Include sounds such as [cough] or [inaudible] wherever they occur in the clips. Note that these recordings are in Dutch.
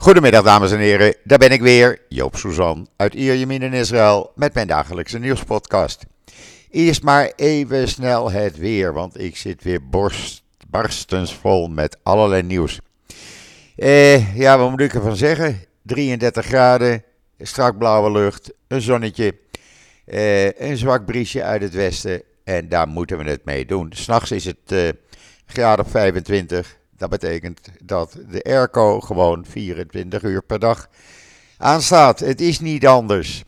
Goedemiddag dames en heren, daar ben ik weer, Joop Suzan uit Ierjemien in Israël met mijn dagelijkse nieuwspodcast. Eerst maar even snel het weer, want ik zit weer borst, barstensvol met allerlei nieuws. Eh, ja, wat moet ik ervan zeggen? 33 graden, strak blauwe lucht, een zonnetje, eh, een zwak briesje uit het westen en daar moeten we het mee doen. S'nachts is het eh, graad op 25, dat betekent dat de airco gewoon 24 uur per dag aanstaat. Het is niet anders.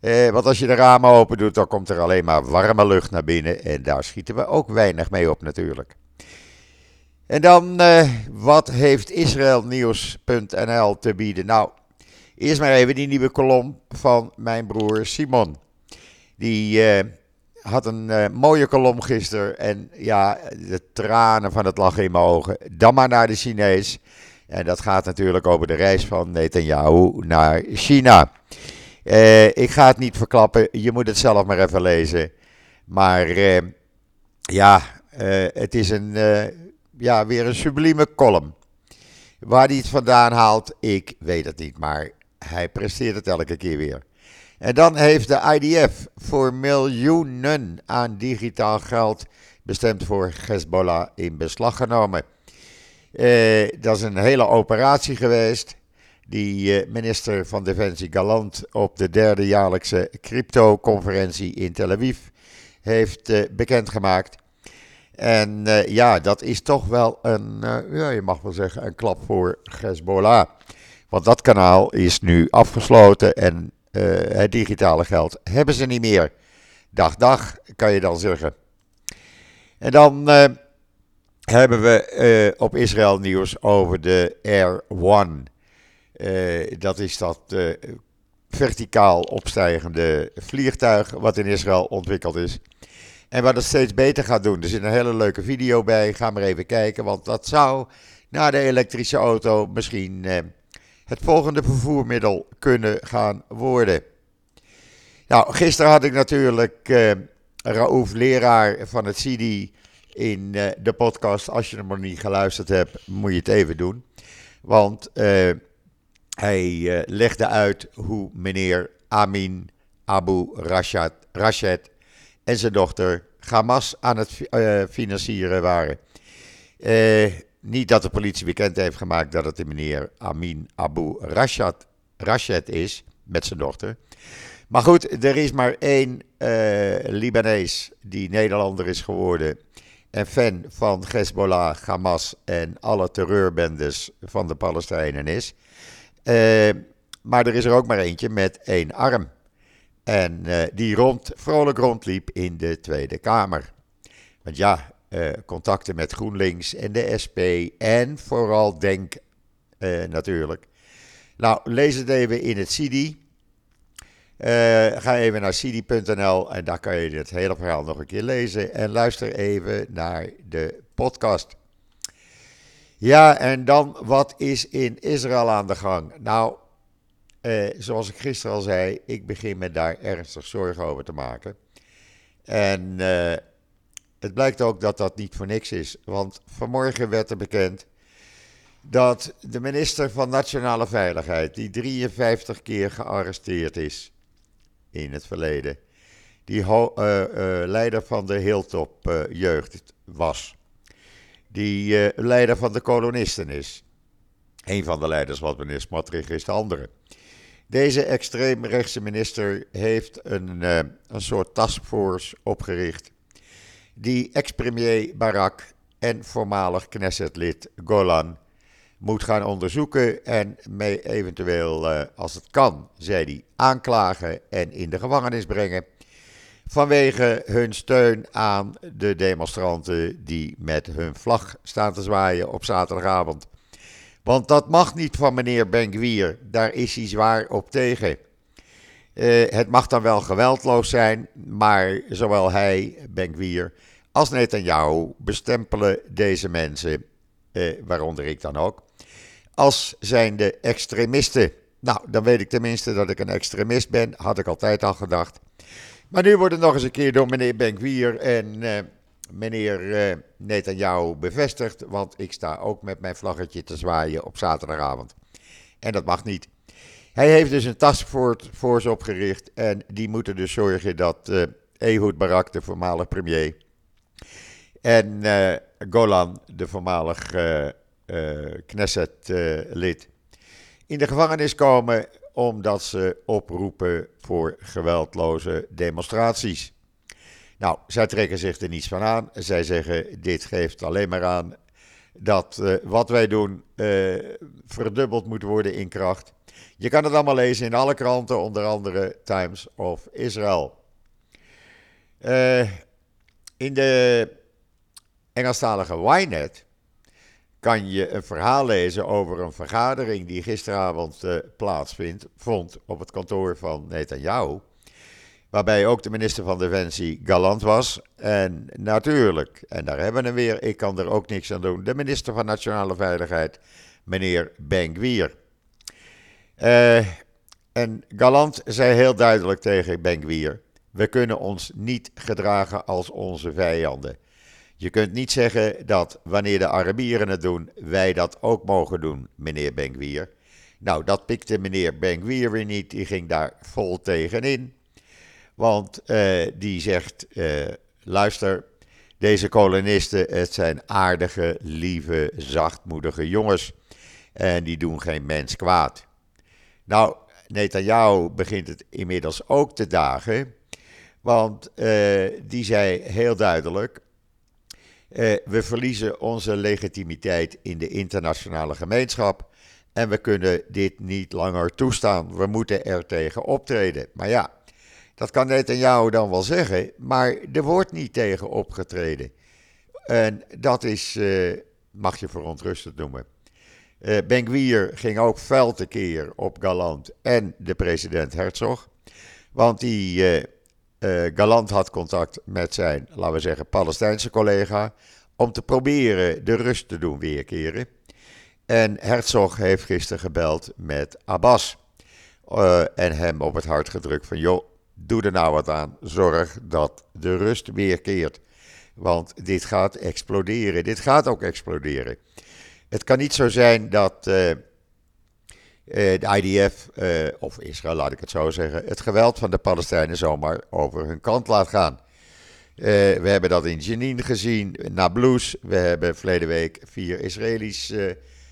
Eh, want als je de ramen open doet, dan komt er alleen maar warme lucht naar binnen. En daar schieten we ook weinig mee op natuurlijk. En dan, eh, wat heeft Israelnieuws.nl te bieden? Nou, eerst maar even die nieuwe kolom van mijn broer Simon. Die eh, had een uh, mooie kolom gisteren. En ja, de tranen van het lachen in mijn ogen. Dan maar naar de Chinees. En dat gaat natuurlijk over de reis van Netanyahu naar China. Uh, ik ga het niet verklappen, je moet het zelf maar even lezen. Maar uh, ja, het is een, ja, weer een sublieme column. Waar hij het vandaan haalt, ik weet het niet. Maar hij presteert het elke keer weer. En dan heeft de IDF voor miljoenen aan digitaal geld bestemd voor Hezbollah in beslag genomen. Uh, dat is een hele operatie geweest. Die uh, minister van Defensie Galant op de derde jaarlijkse crypto-conferentie in Tel Aviv heeft uh, bekendgemaakt. En ja, dat is toch wel een, ja, je mag wel zeggen, een klap voor Hezbollah. Want dat kanaal is nu afgesloten en het digitale geld hebben ze niet meer. Dag, dag, kan je dan zeggen. En dan uh, hebben we uh, op Israël nieuws over de Air One. dat is dat verticaal opstijgende vliegtuig wat in Israël ontwikkeld is. En wat het steeds beter gaat doen. Er zit een hele leuke video bij. Ga maar even kijken, want dat zou na de elektrische auto misschien het volgende vervoermiddel kunnen gaan worden. Nou, gisteren had ik natuurlijk uh, Raouf, leraar van het CD, in uh, de podcast. Als je hem nog niet geluisterd hebt, moet je het even doen. Want uh, hij legde uit hoe meneer Amin Abu Rashad en zijn dochter Hamas aan het financieren waren. Niet dat de politie bekend heeft gemaakt dat het de meneer Amin Abu Rashad, is, met zijn dochter. Maar goed, er is maar één uh, Libanees die Nederlander is geworden. En fan van Hezbollah, Hamas en alle terreurbendes van de Palestijnen is. Uh, maar er is er ook maar eentje met één arm. En uh, die rond, vrolijk rondliep in de Tweede Kamer. Want ja, uh, contacten met GroenLinks en de SP en vooral Denk uh, natuurlijk. Nou, lees het even in het CD. Uh, ga even naar cd.nl en daar kan je het hele verhaal nog een keer lezen. En luister even naar de podcast. Ja, en dan wat is in Israël aan de gang? Nou, zoals ik gisteren al zei, ik begin me daar ernstig zorgen over te maken. En het blijkt ook dat dat niet voor niks is. Want vanmorgen werd er bekend dat de minister van Nationale Veiligheid, die 53 keer gearresteerd is in het verleden, die uh, uh, leider van de Hilltop uh, jeugd was, die leider van de kolonisten is. Een van de leiders, wat meneer Smotrich is de andere. Deze extreemrechtse minister heeft een, een soort taskforce opgericht die ex-premier Barak en voormalig Knesset-lid Golan moet gaan onderzoeken en mee eventueel, uh, als het kan, zei hij, aanklagen en in de gevangenis brengen. Vanwege hun steun aan de demonstranten die met hun vlag staan te zwaaien op zaterdagavond. Want dat mag niet van meneer Benkwier, daar is hij zwaar op tegen. Uh, het mag dan wel geweldloos zijn, maar zowel hij, Benkwier, als Netanyahu bestempelen deze mensen, eh, waaronder ik dan ook, als zijnde extremisten. Nou, dan weet ik tenminste dat ik een extremist ben, had ik altijd al gedacht. Maar nu wordt het nog eens een keer door meneer Benkwier en uh, meneer uh, Netanyahu bevestigd, want ik sta ook met mijn vlaggetje te zwaaien op zaterdagavond. En dat mag niet. Hij heeft dus een taskforce opgericht en die moeten dus zorgen dat uh, Ehud Barak, de voormalig premier, en uh, Golan, de voormalig uh, Knesset-lid, in de gevangenis komen omdat ze oproepen voor geweldloze demonstraties. Nou, zij trekken zich er niets van aan. Zij zeggen: dit geeft alleen maar aan dat wat wij doen verdubbeld moet worden in kracht. Je kan het allemaal lezen in alle kranten, onder andere Times of Israel. In de Engelstalige Ynet kan je een verhaal lezen over een vergadering die gisteravond uh, plaatsvindt, vond op het kantoor van Netanyahu. Waarbij ook de minister van Defensie galant was. En natuurlijk, en daar hebben we hem weer, ik kan er ook niks aan doen, de minister van Nationale Veiligheid, meneer Ben-Gvir. Uh, en Galant zei heel duidelijk tegen Ben-Gvir, we kunnen ons niet gedragen als onze vijanden. Je kunt niet zeggen dat wanneer de Arabieren het doen, wij dat ook mogen doen, meneer Ben-Gvir. Nou, dat pikte meneer Ben-Gvir weer niet, die ging daar vol tegenin. Want uh, die zegt, uh, luister, deze kolonisten, het zijn aardige, lieve, zachtmoedige jongens. En die doen geen mens kwaad. Nou, Netanyahu begint het inmiddels ook te dagen. Want uh, die zei heel duidelijk: uh, we verliezen onze legitimiteit in de internationale gemeenschap. En we kunnen dit niet langer toestaan. We moeten er tegen optreden. Maar ja, dat kan Netanyahu dan wel zeggen, maar er wordt niet tegen opgetreden. En dat is, uh, mag je verontrustend noemen. Uh, ben Gwier ging ook fel tekeer op Galant en de president Herzog. Want die uh, Galant had contact met zijn, laten we zeggen, Palestijnse collega. Om te proberen de rust te doen weerkeren. En Herzog heeft gisteren gebeld met Abbas. en hem op het hart gedrukt van: joh, doe er nou wat aan. Zorg dat de rust weerkeert. Want dit gaat exploderen. Dit gaat ook exploderen. Het kan niet zo zijn dat uh, de IDF, eh, of Israël laat ik het zo zeggen, het geweld van de Palestijnen zomaar over hun kant laat gaan. we hebben dat in Jenin gezien, Nablus. We hebben verleden week vier Israëli's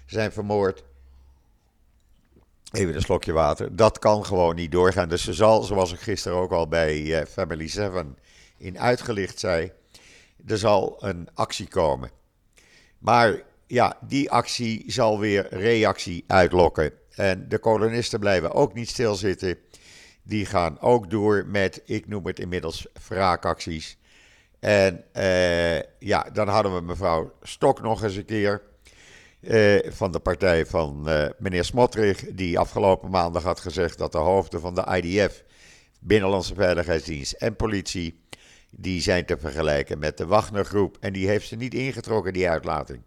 zijn vermoord. Even een slokje water. Dat kan gewoon niet doorgaan. Dus ze zal, zoals ik gisteren ook al bij Family 7 in uitgelicht zei, er zal een actie komen. Maar ja, die actie zal weer reactie uitlokken. En de kolonisten blijven ook niet stilzitten. Die gaan ook door met, ik noem het inmiddels, wraakacties. En uh, ja, dan hadden we mevrouw Stok nog eens een keer. Uh, van de partij van uh, meneer Smotrich, die afgelopen maandag had gezegd dat de hoofden van de IDF, Binnenlandse Veiligheidsdienst en politie, die zijn te vergelijken met de Wagnergroep. En die heeft ze niet ingetrokken, die uitlating.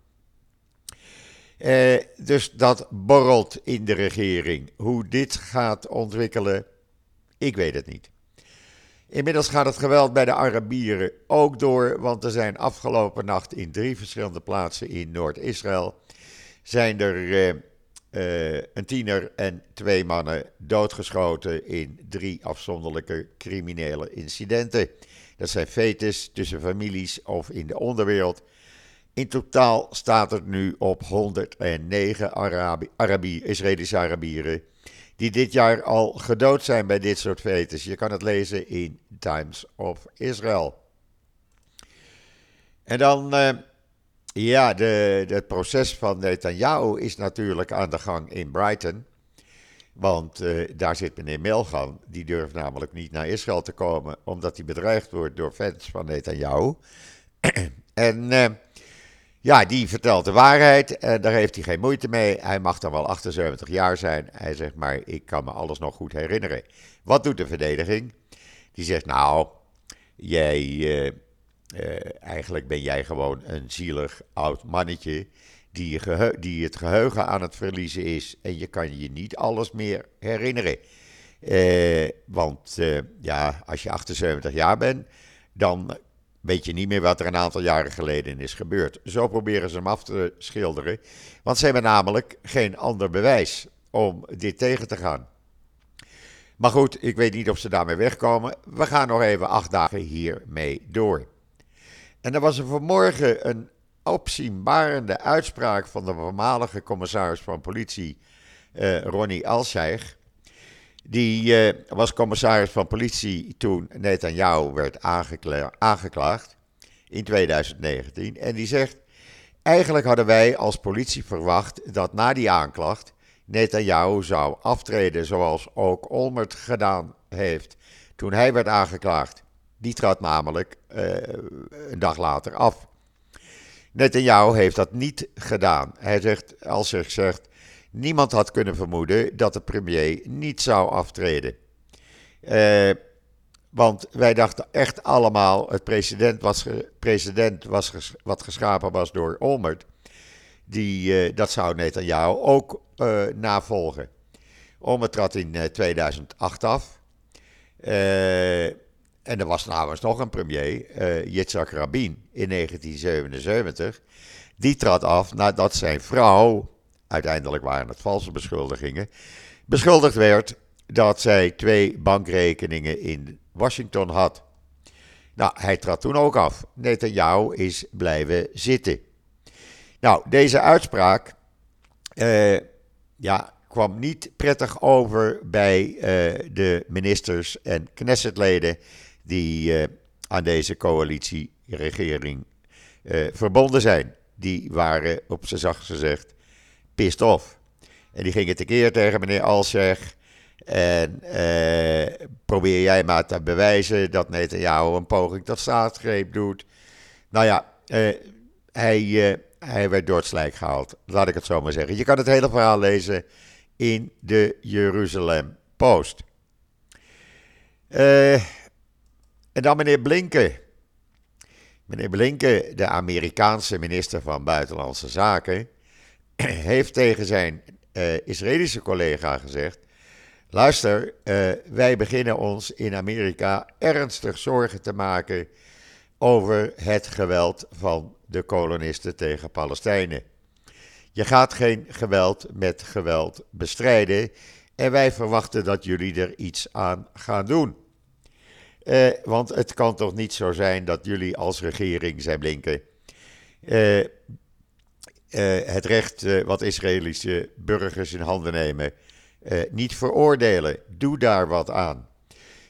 Uh, dus dat borrelt in de regering. Hoe dit gaat ontwikkelen, ik weet het niet. Inmiddels gaat het geweld bij de Arabieren ook door, want er zijn afgelopen nacht in drie verschillende plaatsen in Noord-Israël zijn er uh, uh, een tiener en twee mannen doodgeschoten in drie afzonderlijke criminele incidenten. Dat zijn fetes tussen families of in de onderwereld. In totaal staat het nu op 109 Arabi Arabi Israëlische Arabieren. Die dit jaar al gedood zijn bij dit soort fetes. Je kan het lezen in Times of Israel. En dan, uh, ja, de, het proces van Netanyahu is natuurlijk aan de gang in Brighton. Want uh, daar zit meneer Melgan, die durft namelijk niet naar Israël te komen, omdat hij bedreigd wordt door fans van Netanyahu. [clears throat] en uh, ja, die vertelt de waarheid. En daar heeft hij geen moeite mee. Hij mag dan wel 78 jaar zijn. Hij zegt maar, ik kan me alles nog goed herinneren. Wat doet de verdediging? Die zegt, nou, jij, uh, uh, eigenlijk ben jij gewoon een zielig oud mannetje. Die, die, het geheugen aan het verliezen is. En je kan je niet alles meer herinneren. Want ja, als je 78 jaar bent, dan weet je niet meer wat er een aantal jaren geleden is gebeurd. Zo proberen ze hem af te schilderen, want ze hebben namelijk geen ander bewijs. om dit tegen te gaan. Maar goed, ik weet niet of ze daarmee wegkomen. We gaan nog even acht dagen hiermee door. En er was er vanmorgen een opzienbarende uitspraak van de voormalige commissaris van politie, uh, Ronnie Alsheich. Die uh, was commissaris van politie toen Netanyahu werd aangekla aangeklaagd in 2019. En die zegt, eigenlijk hadden wij als politie verwacht dat na die aanklacht Netanyahu zou aftreden zoals ook Olmert gedaan heeft toen hij werd aangeklaagd. Die trad namelijk uh, een dag later af. Netanyahu heeft dat niet gedaan. Hij zegt, als hij zegt, niemand had kunnen vermoeden dat de premier niet zou aftreden. Uh, want wij dachten echt allemaal, het president was, president was wat geschapen was door Olmert, die, uh, dat zou Netanyahu ook uh, navolgen. Olmert trad in 2008 af. En er was namens nog een premier, Yitzhak Rabin, in 1977. Die trad af nadat zijn vrouw, uiteindelijk waren het valse beschuldigingen, beschuldigd werd dat zij twee bankrekeningen in Washington had. Nou, hij trad toen ook af. Netanyahu is blijven zitten. Nou, deze uitspraak uh, ja, kwam niet prettig over bij uh, de ministers en Knessetleden die uh, aan deze coalitieregering verbonden zijn. Die waren, op zijn zacht gezegd, pissed off. En die gingen tekeer tegen meneer Alseg. En uh, probeer jij maar te bewijzen dat Netanyahu een poging tot staatsgreep doet. Nou ja, hij, hij werd door het slijk gehaald. Laat ik het zo maar zeggen. Je kan het hele verhaal lezen in de Jeruzalem Post. En dan meneer Blinken. Meneer Blinken, de Amerikaanse minister van Buitenlandse Zaken, [clears throat] heeft tegen zijn uh, Israëlische collega gezegd: Luister, uh, wij beginnen ons in Amerika ernstig zorgen te maken over het geweld van de kolonisten tegen Palestijnen. Je gaat geen geweld met geweld bestrijden en wij verwachten dat jullie er iets aan gaan doen. Uh, want het kan toch niet zo zijn dat jullie als regering, zei Blinken, het recht wat Israëlische burgers in handen nemen, niet veroordelen. Doe daar wat aan.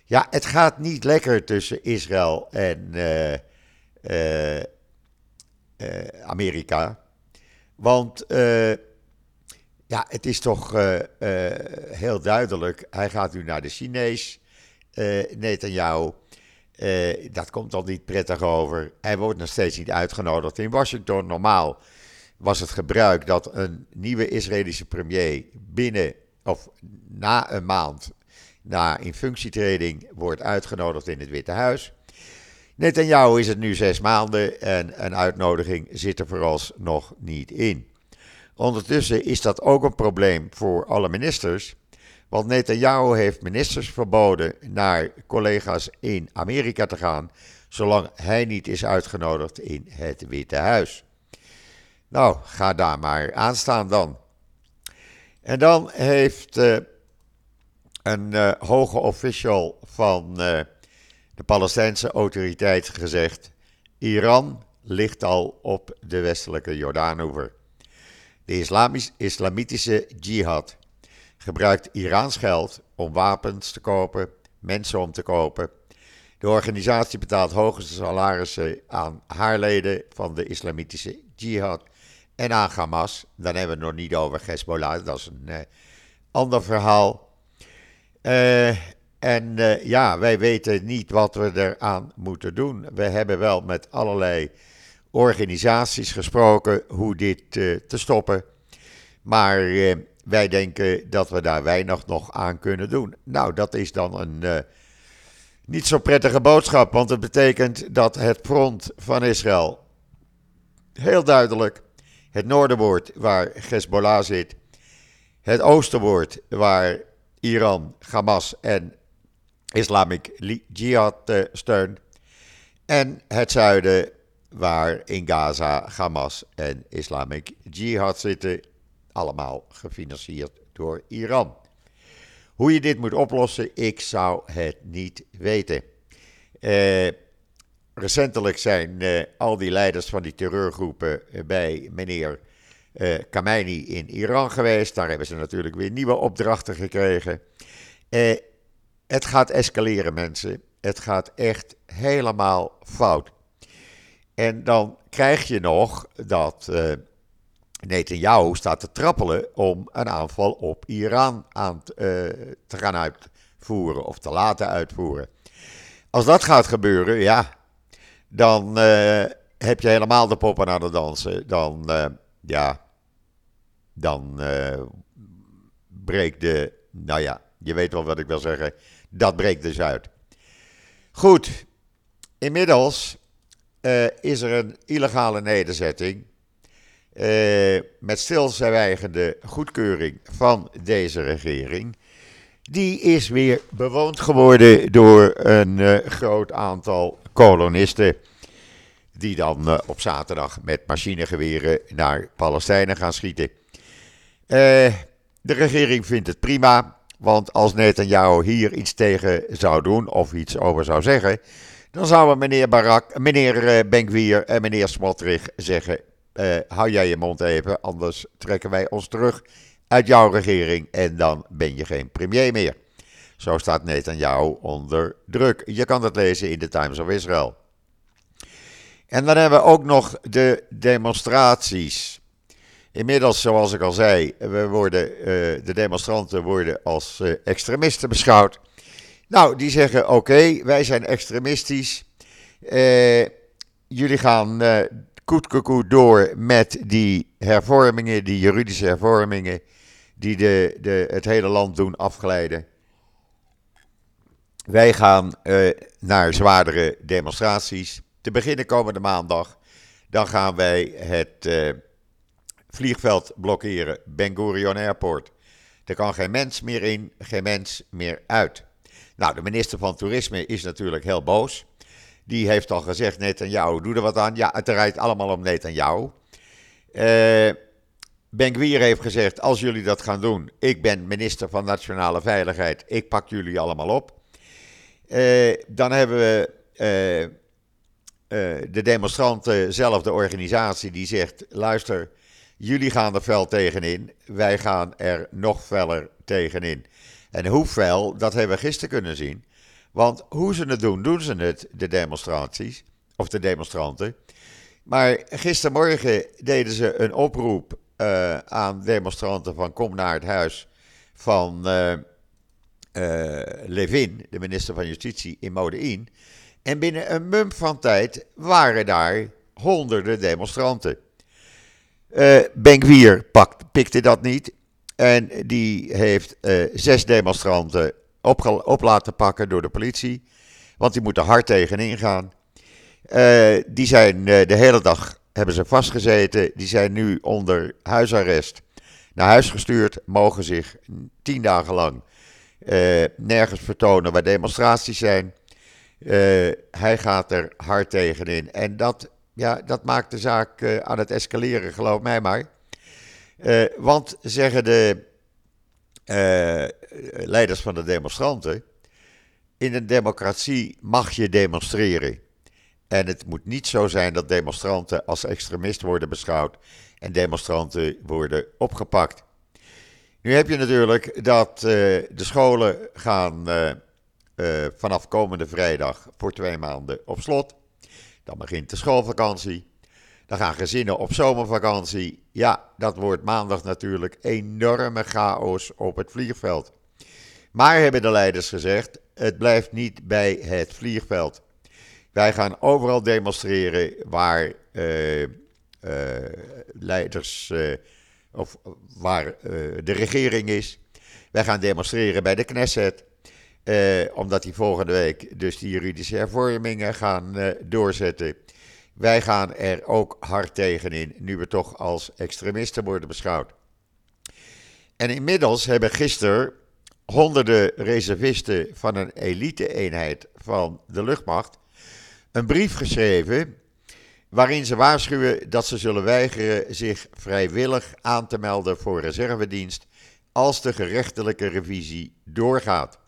Ja, het gaat niet lekker tussen Israël en Amerika. Want ja, het is toch heel duidelijk. Hij gaat nu naar de Chinees uh, Netanyahu. Dat komt al niet prettig over. Hij wordt nog steeds niet uitgenodigd in Washington. Normaal was het gebruik dat een nieuwe Israëlische premier binnen of na een maand na in functietreding wordt uitgenodigd in het Witte Huis. Netanyahu is het nu zes maanden en een uitnodiging zit er vooralsnog niet in. Ondertussen is dat ook een probleem voor alle ministers. Want Netanyahu heeft ministers verboden naar collega's in Amerika te gaan, zolang hij niet is uitgenodigd in het Witte Huis. Nou, ga daar maar aan staan dan. En dan heeft uh, een uh, hoge official van uh, de Palestijnse autoriteit gezegd: Iran ligt al op de westelijke Jordaanoever. De islamitische jihad gebruikt Iraans geld om wapens te kopen, mensen om te kopen. De organisatie betaalt hoge salarissen aan haar leden van de islamitische jihad en aan Hamas. Dan hebben we het nog niet over Hezbollah, dat is een uh, ander verhaal. Uh, en uh, ja, wij weten niet wat we eraan moeten doen. We hebben wel met allerlei organisaties gesproken hoe dit te stoppen. Maar wij denken dat we daar weinig nog aan kunnen doen. Nou, dat is dan een niet zo prettige boodschap, want het betekent dat het front van Israël heel duidelijk het noorden wordt waar Hezbollah zit, het oosten wordt waar Iran, Hamas en Islamic Jihad uh, steunt, en het zuiden waar in Gaza Hamas en Islamic Jihad zitten allemaal gefinancierd door Iran. Hoe je dit moet oplossen, ik zou het niet weten. Uh, recentelijk zijn uh, al die leiders van die terreurgroepen bij meneer uh, Khamenei in Iran geweest. Daar hebben ze natuurlijk weer nieuwe opdrachten gekregen. het gaat escaleren, mensen. Het gaat echt helemaal fout. En dan krijg je nog dat uh, Netanyahu staat te trappelen om een aanval op Iran aan te gaan uitvoeren of te laten uitvoeren. Als dat gaat gebeuren, ja, dan uh, heb je helemaal de poppen aan het dansen. Dan, ja, dan breekt de, nou ja, je weet wel wat ik wil zeggen, dat breekt dus uit. Goed, inmiddels is er een illegale nederzetting. Met stilzwijgende goedkeuring van deze regering. Die is weer bewoond geworden door een uh, groot aantal kolonisten. Die dan op zaterdag met machinegeweren naar Palestijnen gaan schieten. de regering vindt het prima. Want als Netanyahu hier iets tegen zou doen of iets over zou zeggen, dan zouden meneer Barak, meneer Benkwier en meneer Smotrich zeggen: hou jij je mond even, anders trekken wij ons terug uit jouw regering en dan ben je geen premier meer. Zo staat Netanyahu onder druk. Je kan dat lezen in de Times of Israel. En dan hebben we ook nog de demonstraties. Inmiddels, zoals ik al zei, we worden, uh, de demonstranten worden als uh, extremisten beschouwd. Nou, die zeggen: oké, wij zijn extremistisch. Uh, jullie gaan uh, koet door met die hervormingen, die juridische hervormingen, die de, de, het hele land doen afglijden. Wij gaan uh, naar zwaardere demonstraties. Te beginnen komende maandag. Dan gaan wij het vliegveld blokkeren, Ben Gurion Airport. Er kan geen mens meer in, geen mens meer uit. Nou, de minister van Toerisme is natuurlijk heel boos. Die heeft al gezegd, Netanyahu, doe er wat aan. Ja, het draait allemaal om Netanyahu. Uh, ben Gwier heeft gezegd, als jullie dat gaan doen, ik ben minister van Nationale Veiligheid, ik pak jullie allemaal op. Uh, dan hebben we uh, uh, de demonstranten zelf, de organisatie, die zegt, luister, jullie gaan er fel tegenin, wij gaan er nog feller tegenin. En hoe fel, dat hebben we gisteren kunnen zien. Want hoe ze het doen, doen ze het, de demonstraties, of de demonstranten. Maar gistermorgen deden ze een oproep uh, aan demonstranten van kom naar het huis van uh, Levin, de minister van Justitie in Modein. En binnen een mum van tijd waren daar honderden demonstranten. Uh, Benkwier pikte dat niet. En die heeft zes demonstranten op, laten pakken door de politie. Want die moeten hard tegenin gaan. Die zijn de hele dag hebben ze vastgezeten. Die zijn nu onder huisarrest naar huis gestuurd. Mogen zich tien dagen lang nergens vertonen waar demonstraties zijn. hij gaat er hard tegenin. En dat, ja, dat maakt de zaak aan het escaleren, geloof mij maar. Want zeggen de leiders van de demonstranten: in een democratie mag je demonstreren. En het moet niet zo zijn dat demonstranten als extremist worden beschouwd en demonstranten worden opgepakt. Nu heb je natuurlijk dat uh, de scholen gaan vanaf komende vrijdag voor twee maanden op slot. Dan begint de schoolvakantie. Dan gaan gezinnen op zomervakantie. Ja, dat wordt maandag natuurlijk enorme chaos op het vliegveld. Maar hebben de leiders gezegd, het blijft niet bij het vliegveld. Wij gaan overal demonstreren waar uh, uh, leiders uh, of waar de regering is. Wij gaan demonstreren bij de Knesset. omdat die volgende week dus die juridische hervormingen gaan doorzetten. Wij gaan er ook hard tegenin, nu we toch als extremisten worden beschouwd. En inmiddels hebben gisteren honderden reservisten van een elite-eenheid van de luchtmacht een brief geschreven waarin ze waarschuwen dat ze zullen weigeren zich vrijwillig aan te melden voor reservedienst als de gerechtelijke revisie doorgaat.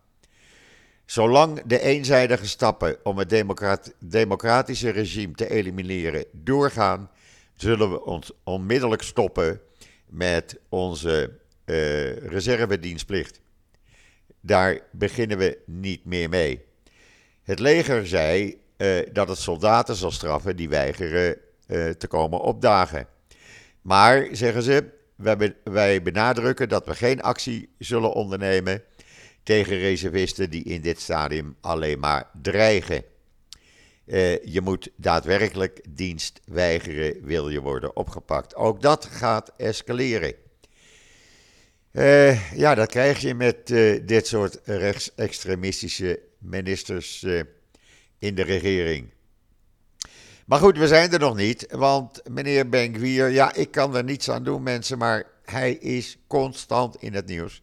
Zolang de eenzijdige stappen om het democratische regime te elimineren doorgaan, zullen we ons onmiddellijk stoppen met onze uh, reservedienstplicht. Daar beginnen we niet meer mee. Het leger zei dat het soldaten zal straffen die weigeren uh, te komen opdagen. Maar, zeggen ze, wij, benadrukken dat we geen actie zullen ondernemen tegen reservisten die in dit stadium alleen maar dreigen. Uh, je moet daadwerkelijk dienst weigeren, wil je worden opgepakt. Ook dat gaat escaleren. Ja, dat krijg je met dit soort rechtsextremistische ministers in de regering. Maar goed, we zijn er nog niet, want meneer Benkwier, ja, ik kan er niets aan doen, mensen, maar hij is constant in het nieuws.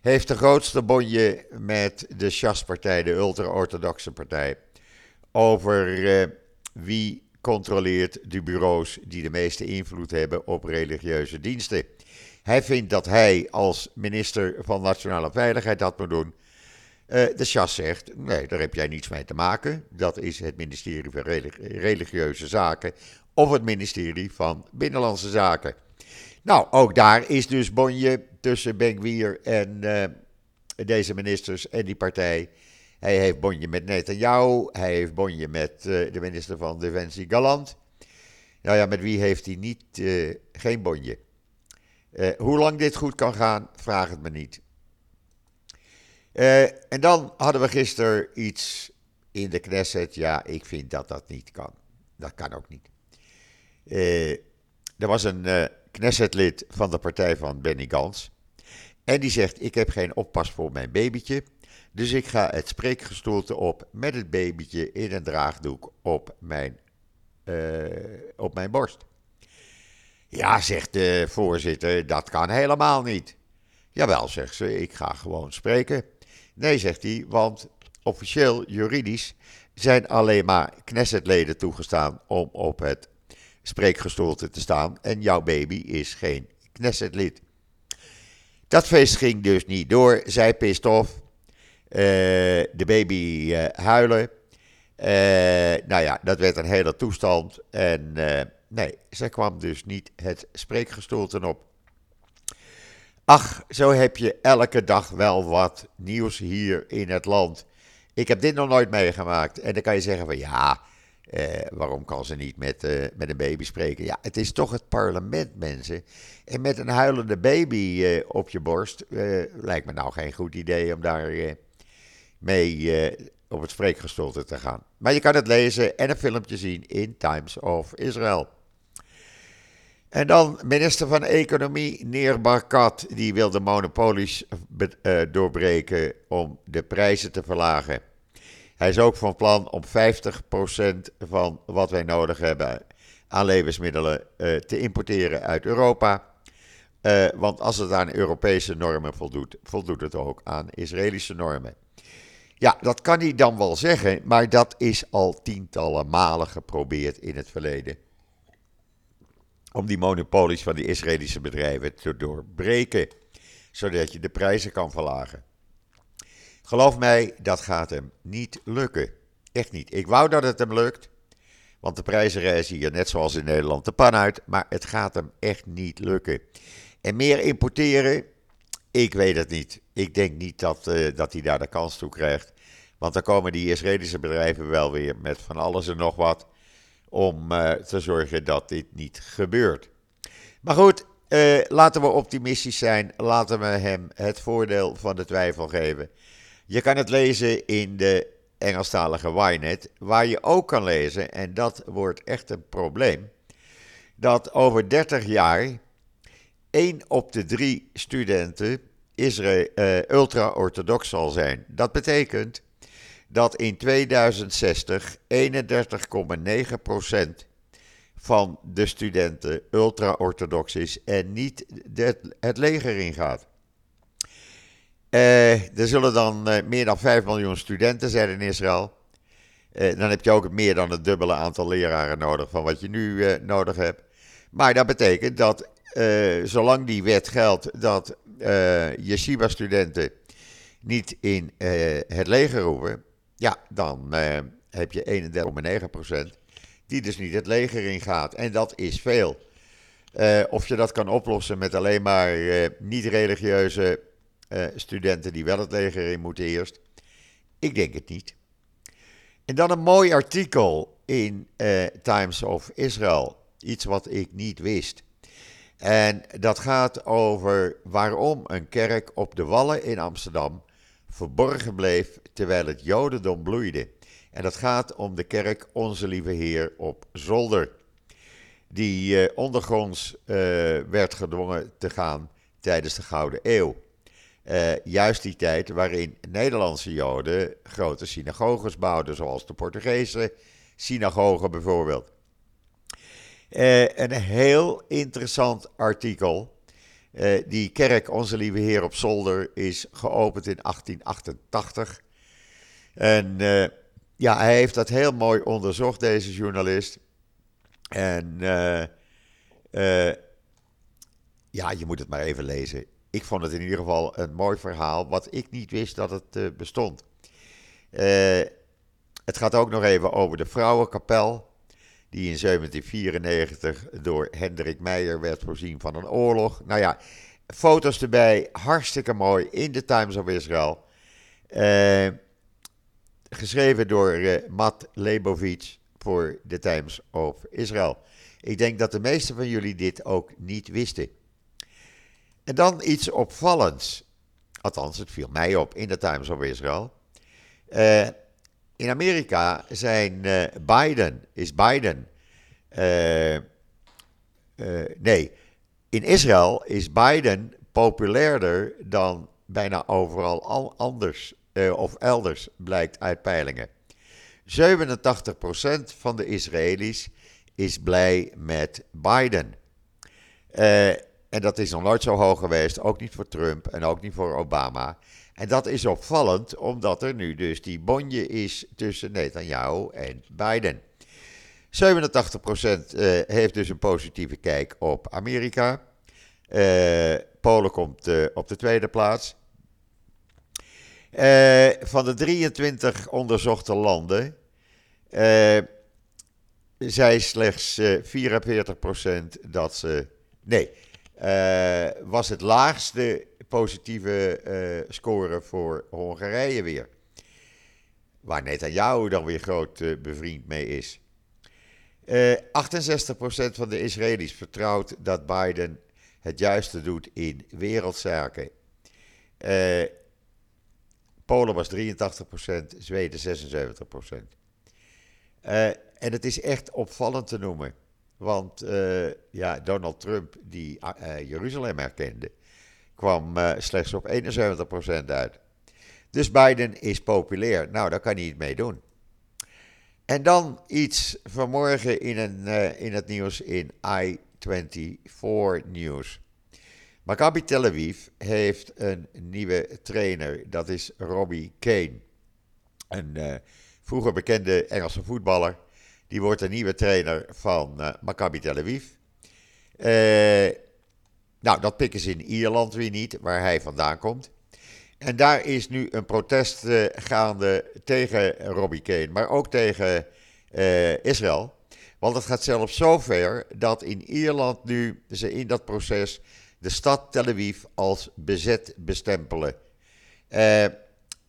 Heeft de grootste bonje met de Shas-partij, de ultra-orthodoxe partij, over uh, wie controleert de bureaus die de meeste invloed hebben op religieuze diensten. Hij vindt dat hij als minister van Nationale Veiligheid dat moet doen. Uh, de Chas zegt: nee, daar heb jij niets mee te maken. Dat is het ministerie van Religieuze Zaken of het ministerie van Binnenlandse Zaken. Nou, ook daar is dus bonje tussen Benkwier en uh, deze ministers en die partij. Hij heeft bonje met Netanyahu, hij heeft bonje met uh, de minister van Defensie Galant. Nou ja, met wie heeft hij niet, geen bonje? hoe lang dit goed kan gaan, vraag het me niet. En dan hadden we gisteren iets in de Knesset. Ja, ik vind dat dat niet kan. Dat kan ook niet. er was een Knessetlid van de partij van Benny Gans. En die zegt: Ik heb geen oppas voor mijn babytje. Dus ik ga het spreekgestoelte op met het babytje in een draagdoek op mijn, uh, op mijn borst. Ja, zegt de voorzitter, dat kan helemaal niet. Jawel, zegt ze, ik ga gewoon spreken. Nee, zegt hij, want officieel, juridisch, zijn alleen maar Knessetleden toegestaan om op het spreekgestoelte te staan. En jouw baby is geen Knessetlid. Dat feest ging dus niet door. Zij pist off. Uh, de baby uh, huilen. Uh, nou ja, dat werd een hele toestand. En nee, zij kwam dus niet het spreekgestoelte op. Ach, zo heb je elke dag wel wat nieuws hier in het land. Ik heb dit nog nooit meegemaakt. En dan kan je zeggen van ja, eh, waarom kan ze niet met, uh, met een baby spreken? Ja, het is toch het parlement, mensen. En met een huilende baby uh, op je borst lijkt me nou geen goed idee om daar mee op het spreekgestoelte te gaan. Maar je kan het lezen en een filmpje zien in Times of Israel. En dan minister van Economie Neer Barkat, die wil de monopolies doorbreken om de prijzen te verlagen. Hij is ook van plan om 50% van wat wij nodig hebben aan levensmiddelen uh, te importeren uit Europa. Want als het aan Europese normen voldoet, voldoet het ook aan Israëlische normen. Ja, dat kan hij dan wel zeggen, maar dat is al tientallen malen geprobeerd in het verleden. Om die monopolies van die Israëlische bedrijven te doorbreken, zodat je de prijzen kan verlagen. Geloof mij, dat gaat hem niet lukken. Echt niet. Ik wou dat het hem lukt. Want de prijzen reizen hier net zoals in Nederland de pan uit. Maar het gaat hem echt niet lukken. En meer importeren, ik weet het niet. Ik denk niet dat, uh, dat hij daar de kans toe krijgt. Want dan komen die Israëlische bedrijven wel weer met van alles en nog wat. Om uh, te zorgen dat dit niet gebeurt. Maar goed, uh, laten we optimistisch zijn. Laten we hem het voordeel van de twijfel geven. Je kan het lezen in de Engelstalige Ynet, waar je ook kan lezen, en dat wordt echt een probleem, dat over 30 jaar 1 op de 3 studenten uh, ultra-orthodox zal zijn. Dat betekent dat in 2060 31,9% van de studenten ultra-orthodox is en niet het leger ingaat. Uh, er zullen dan uh, meer dan 5 miljoen studenten zijn in Israël. dan heb je ook meer dan het dubbele aantal leraren nodig van wat je nu nodig hebt. Maar dat betekent dat zolang die wet geldt dat yeshiva-studenten niet in het leger roepen, ja, dan heb je 31,9% die dus niet het leger in gaat. En dat is veel. Uh, of je dat kan oplossen met alleen maar uh, niet-religieuze studenten die wel het leger in moeten eerst. Ik denk het niet. En dan een mooi artikel in Times of Israel. Iets wat ik niet wist. En dat gaat over waarom een kerk op de Wallen in Amsterdam verborgen bleef terwijl het Jodendom bloeide. En dat gaat om de kerk Onze Lieve Heer op Zolder. Die uh, ondergronds uh, werd gedwongen te gaan tijdens de Gouden Eeuw. Uh, juist die tijd waarin Nederlandse Joden grote synagoges bouwden, zoals de Portugese synagoge bijvoorbeeld. een heel interessant artikel. Die kerk Onze Lieve Heer op Zolder is geopend in 1888. En ja, hij heeft dat heel mooi onderzocht, deze journalist. En uh, ja, je moet het maar even lezen. Ik vond het in ieder geval een mooi verhaal, wat ik niet wist dat het bestond. het gaat ook nog even over de vrouwenkapel, die in 1794 door Hendrik Meijer werd voorzien van een oorlog. Nou ja, foto's erbij, hartstikke mooi in de Times of Israel. Eh geschreven door uh, Matt Lebovic voor The Times of Israel. Ik denk dat de meesten van jullie dit ook niet wisten. En dan iets opvallends. Althans, het viel mij op in de Times of Israel. Uh, in Amerika zijn uh, Biden, is Biden. nee, in Israël is Biden populairder dan bijna overal anders uh, of elders, blijkt uit peilingen. 87% van de Israëli's is blij met Biden. En dat is nog nooit zo hoog geweest, ook niet voor Trump en ook niet voor Obama. En dat is opvallend, omdat er nu dus die bonje is tussen Netanyahu en Biden. 87% uh, heeft dus een positieve kijk op Amerika. Uh, Polen komt uh, op de tweede plaats. Van de 23 onderzochte landen zei slechts uh, eh, 44% dat ze. Nee, was het laagste positieve score voor Hongarije weer. Waar Netanyahu dan weer groot bevriend mee is. 68% van de Israëli's vertrouwt dat Biden het juiste doet in wereldzaken. Polen was 83%, Zweden 76%. Uh, en het is echt opvallend te noemen. Want uh, ja, Donald Trump, die uh, Jeruzalem herkende, kwam slechts op 71% uit. Dus Biden is populair. Nou, daar kan hij niet mee doen. En dan iets vanmorgen in, een, in het nieuws in I24 News. Maccabi Tel Aviv heeft een nieuwe trainer. Dat is Robbie Kane. Een vroeger bekende Engelse voetballer. Die wordt de nieuwe trainer van uh, Maccabi Tel Aviv. Uh, nou, dat pikken ze in Ierland weer niet, waar hij vandaan komt. En daar is nu een protest gaande tegen Robbie Kane, maar ook tegen Israël. Want het gaat zelfs zover dat in Ierland nu ze in dat proces de stad Tel Aviv als bezet bestempelen. Uh,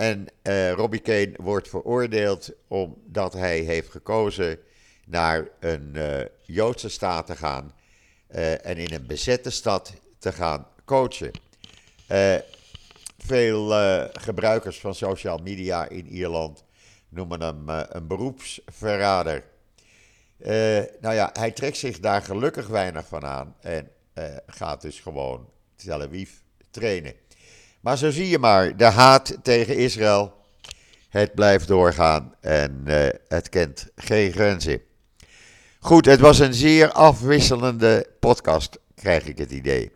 en uh, Robbie Kane wordt veroordeeld omdat hij heeft gekozen naar een uh, Joodse staat te gaan en in een bezette stad te gaan coachen. veel gebruikers van social media in Ierland noemen hem een beroepsverrader. nou ja, hij trekt zich daar gelukkig weinig van aan. En gaat dus gewoon Tel Aviv trainen. Maar zo zie je maar, de haat tegen Israël, het blijft doorgaan en uh, het kent geen grenzen. Goed, het was een zeer afwisselende podcast, krijg ik het idee.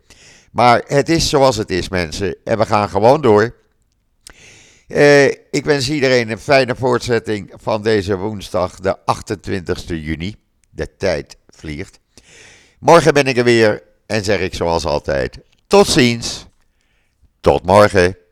Maar het is zoals het is, mensen. En we gaan gewoon door. Uh, ik wens iedereen een fijne voortzetting van deze woensdag, de 28 juni. De tijd vliegt. Morgen ben ik er weer en zeg ik zoals altijd: tot ziens. Tot morgen.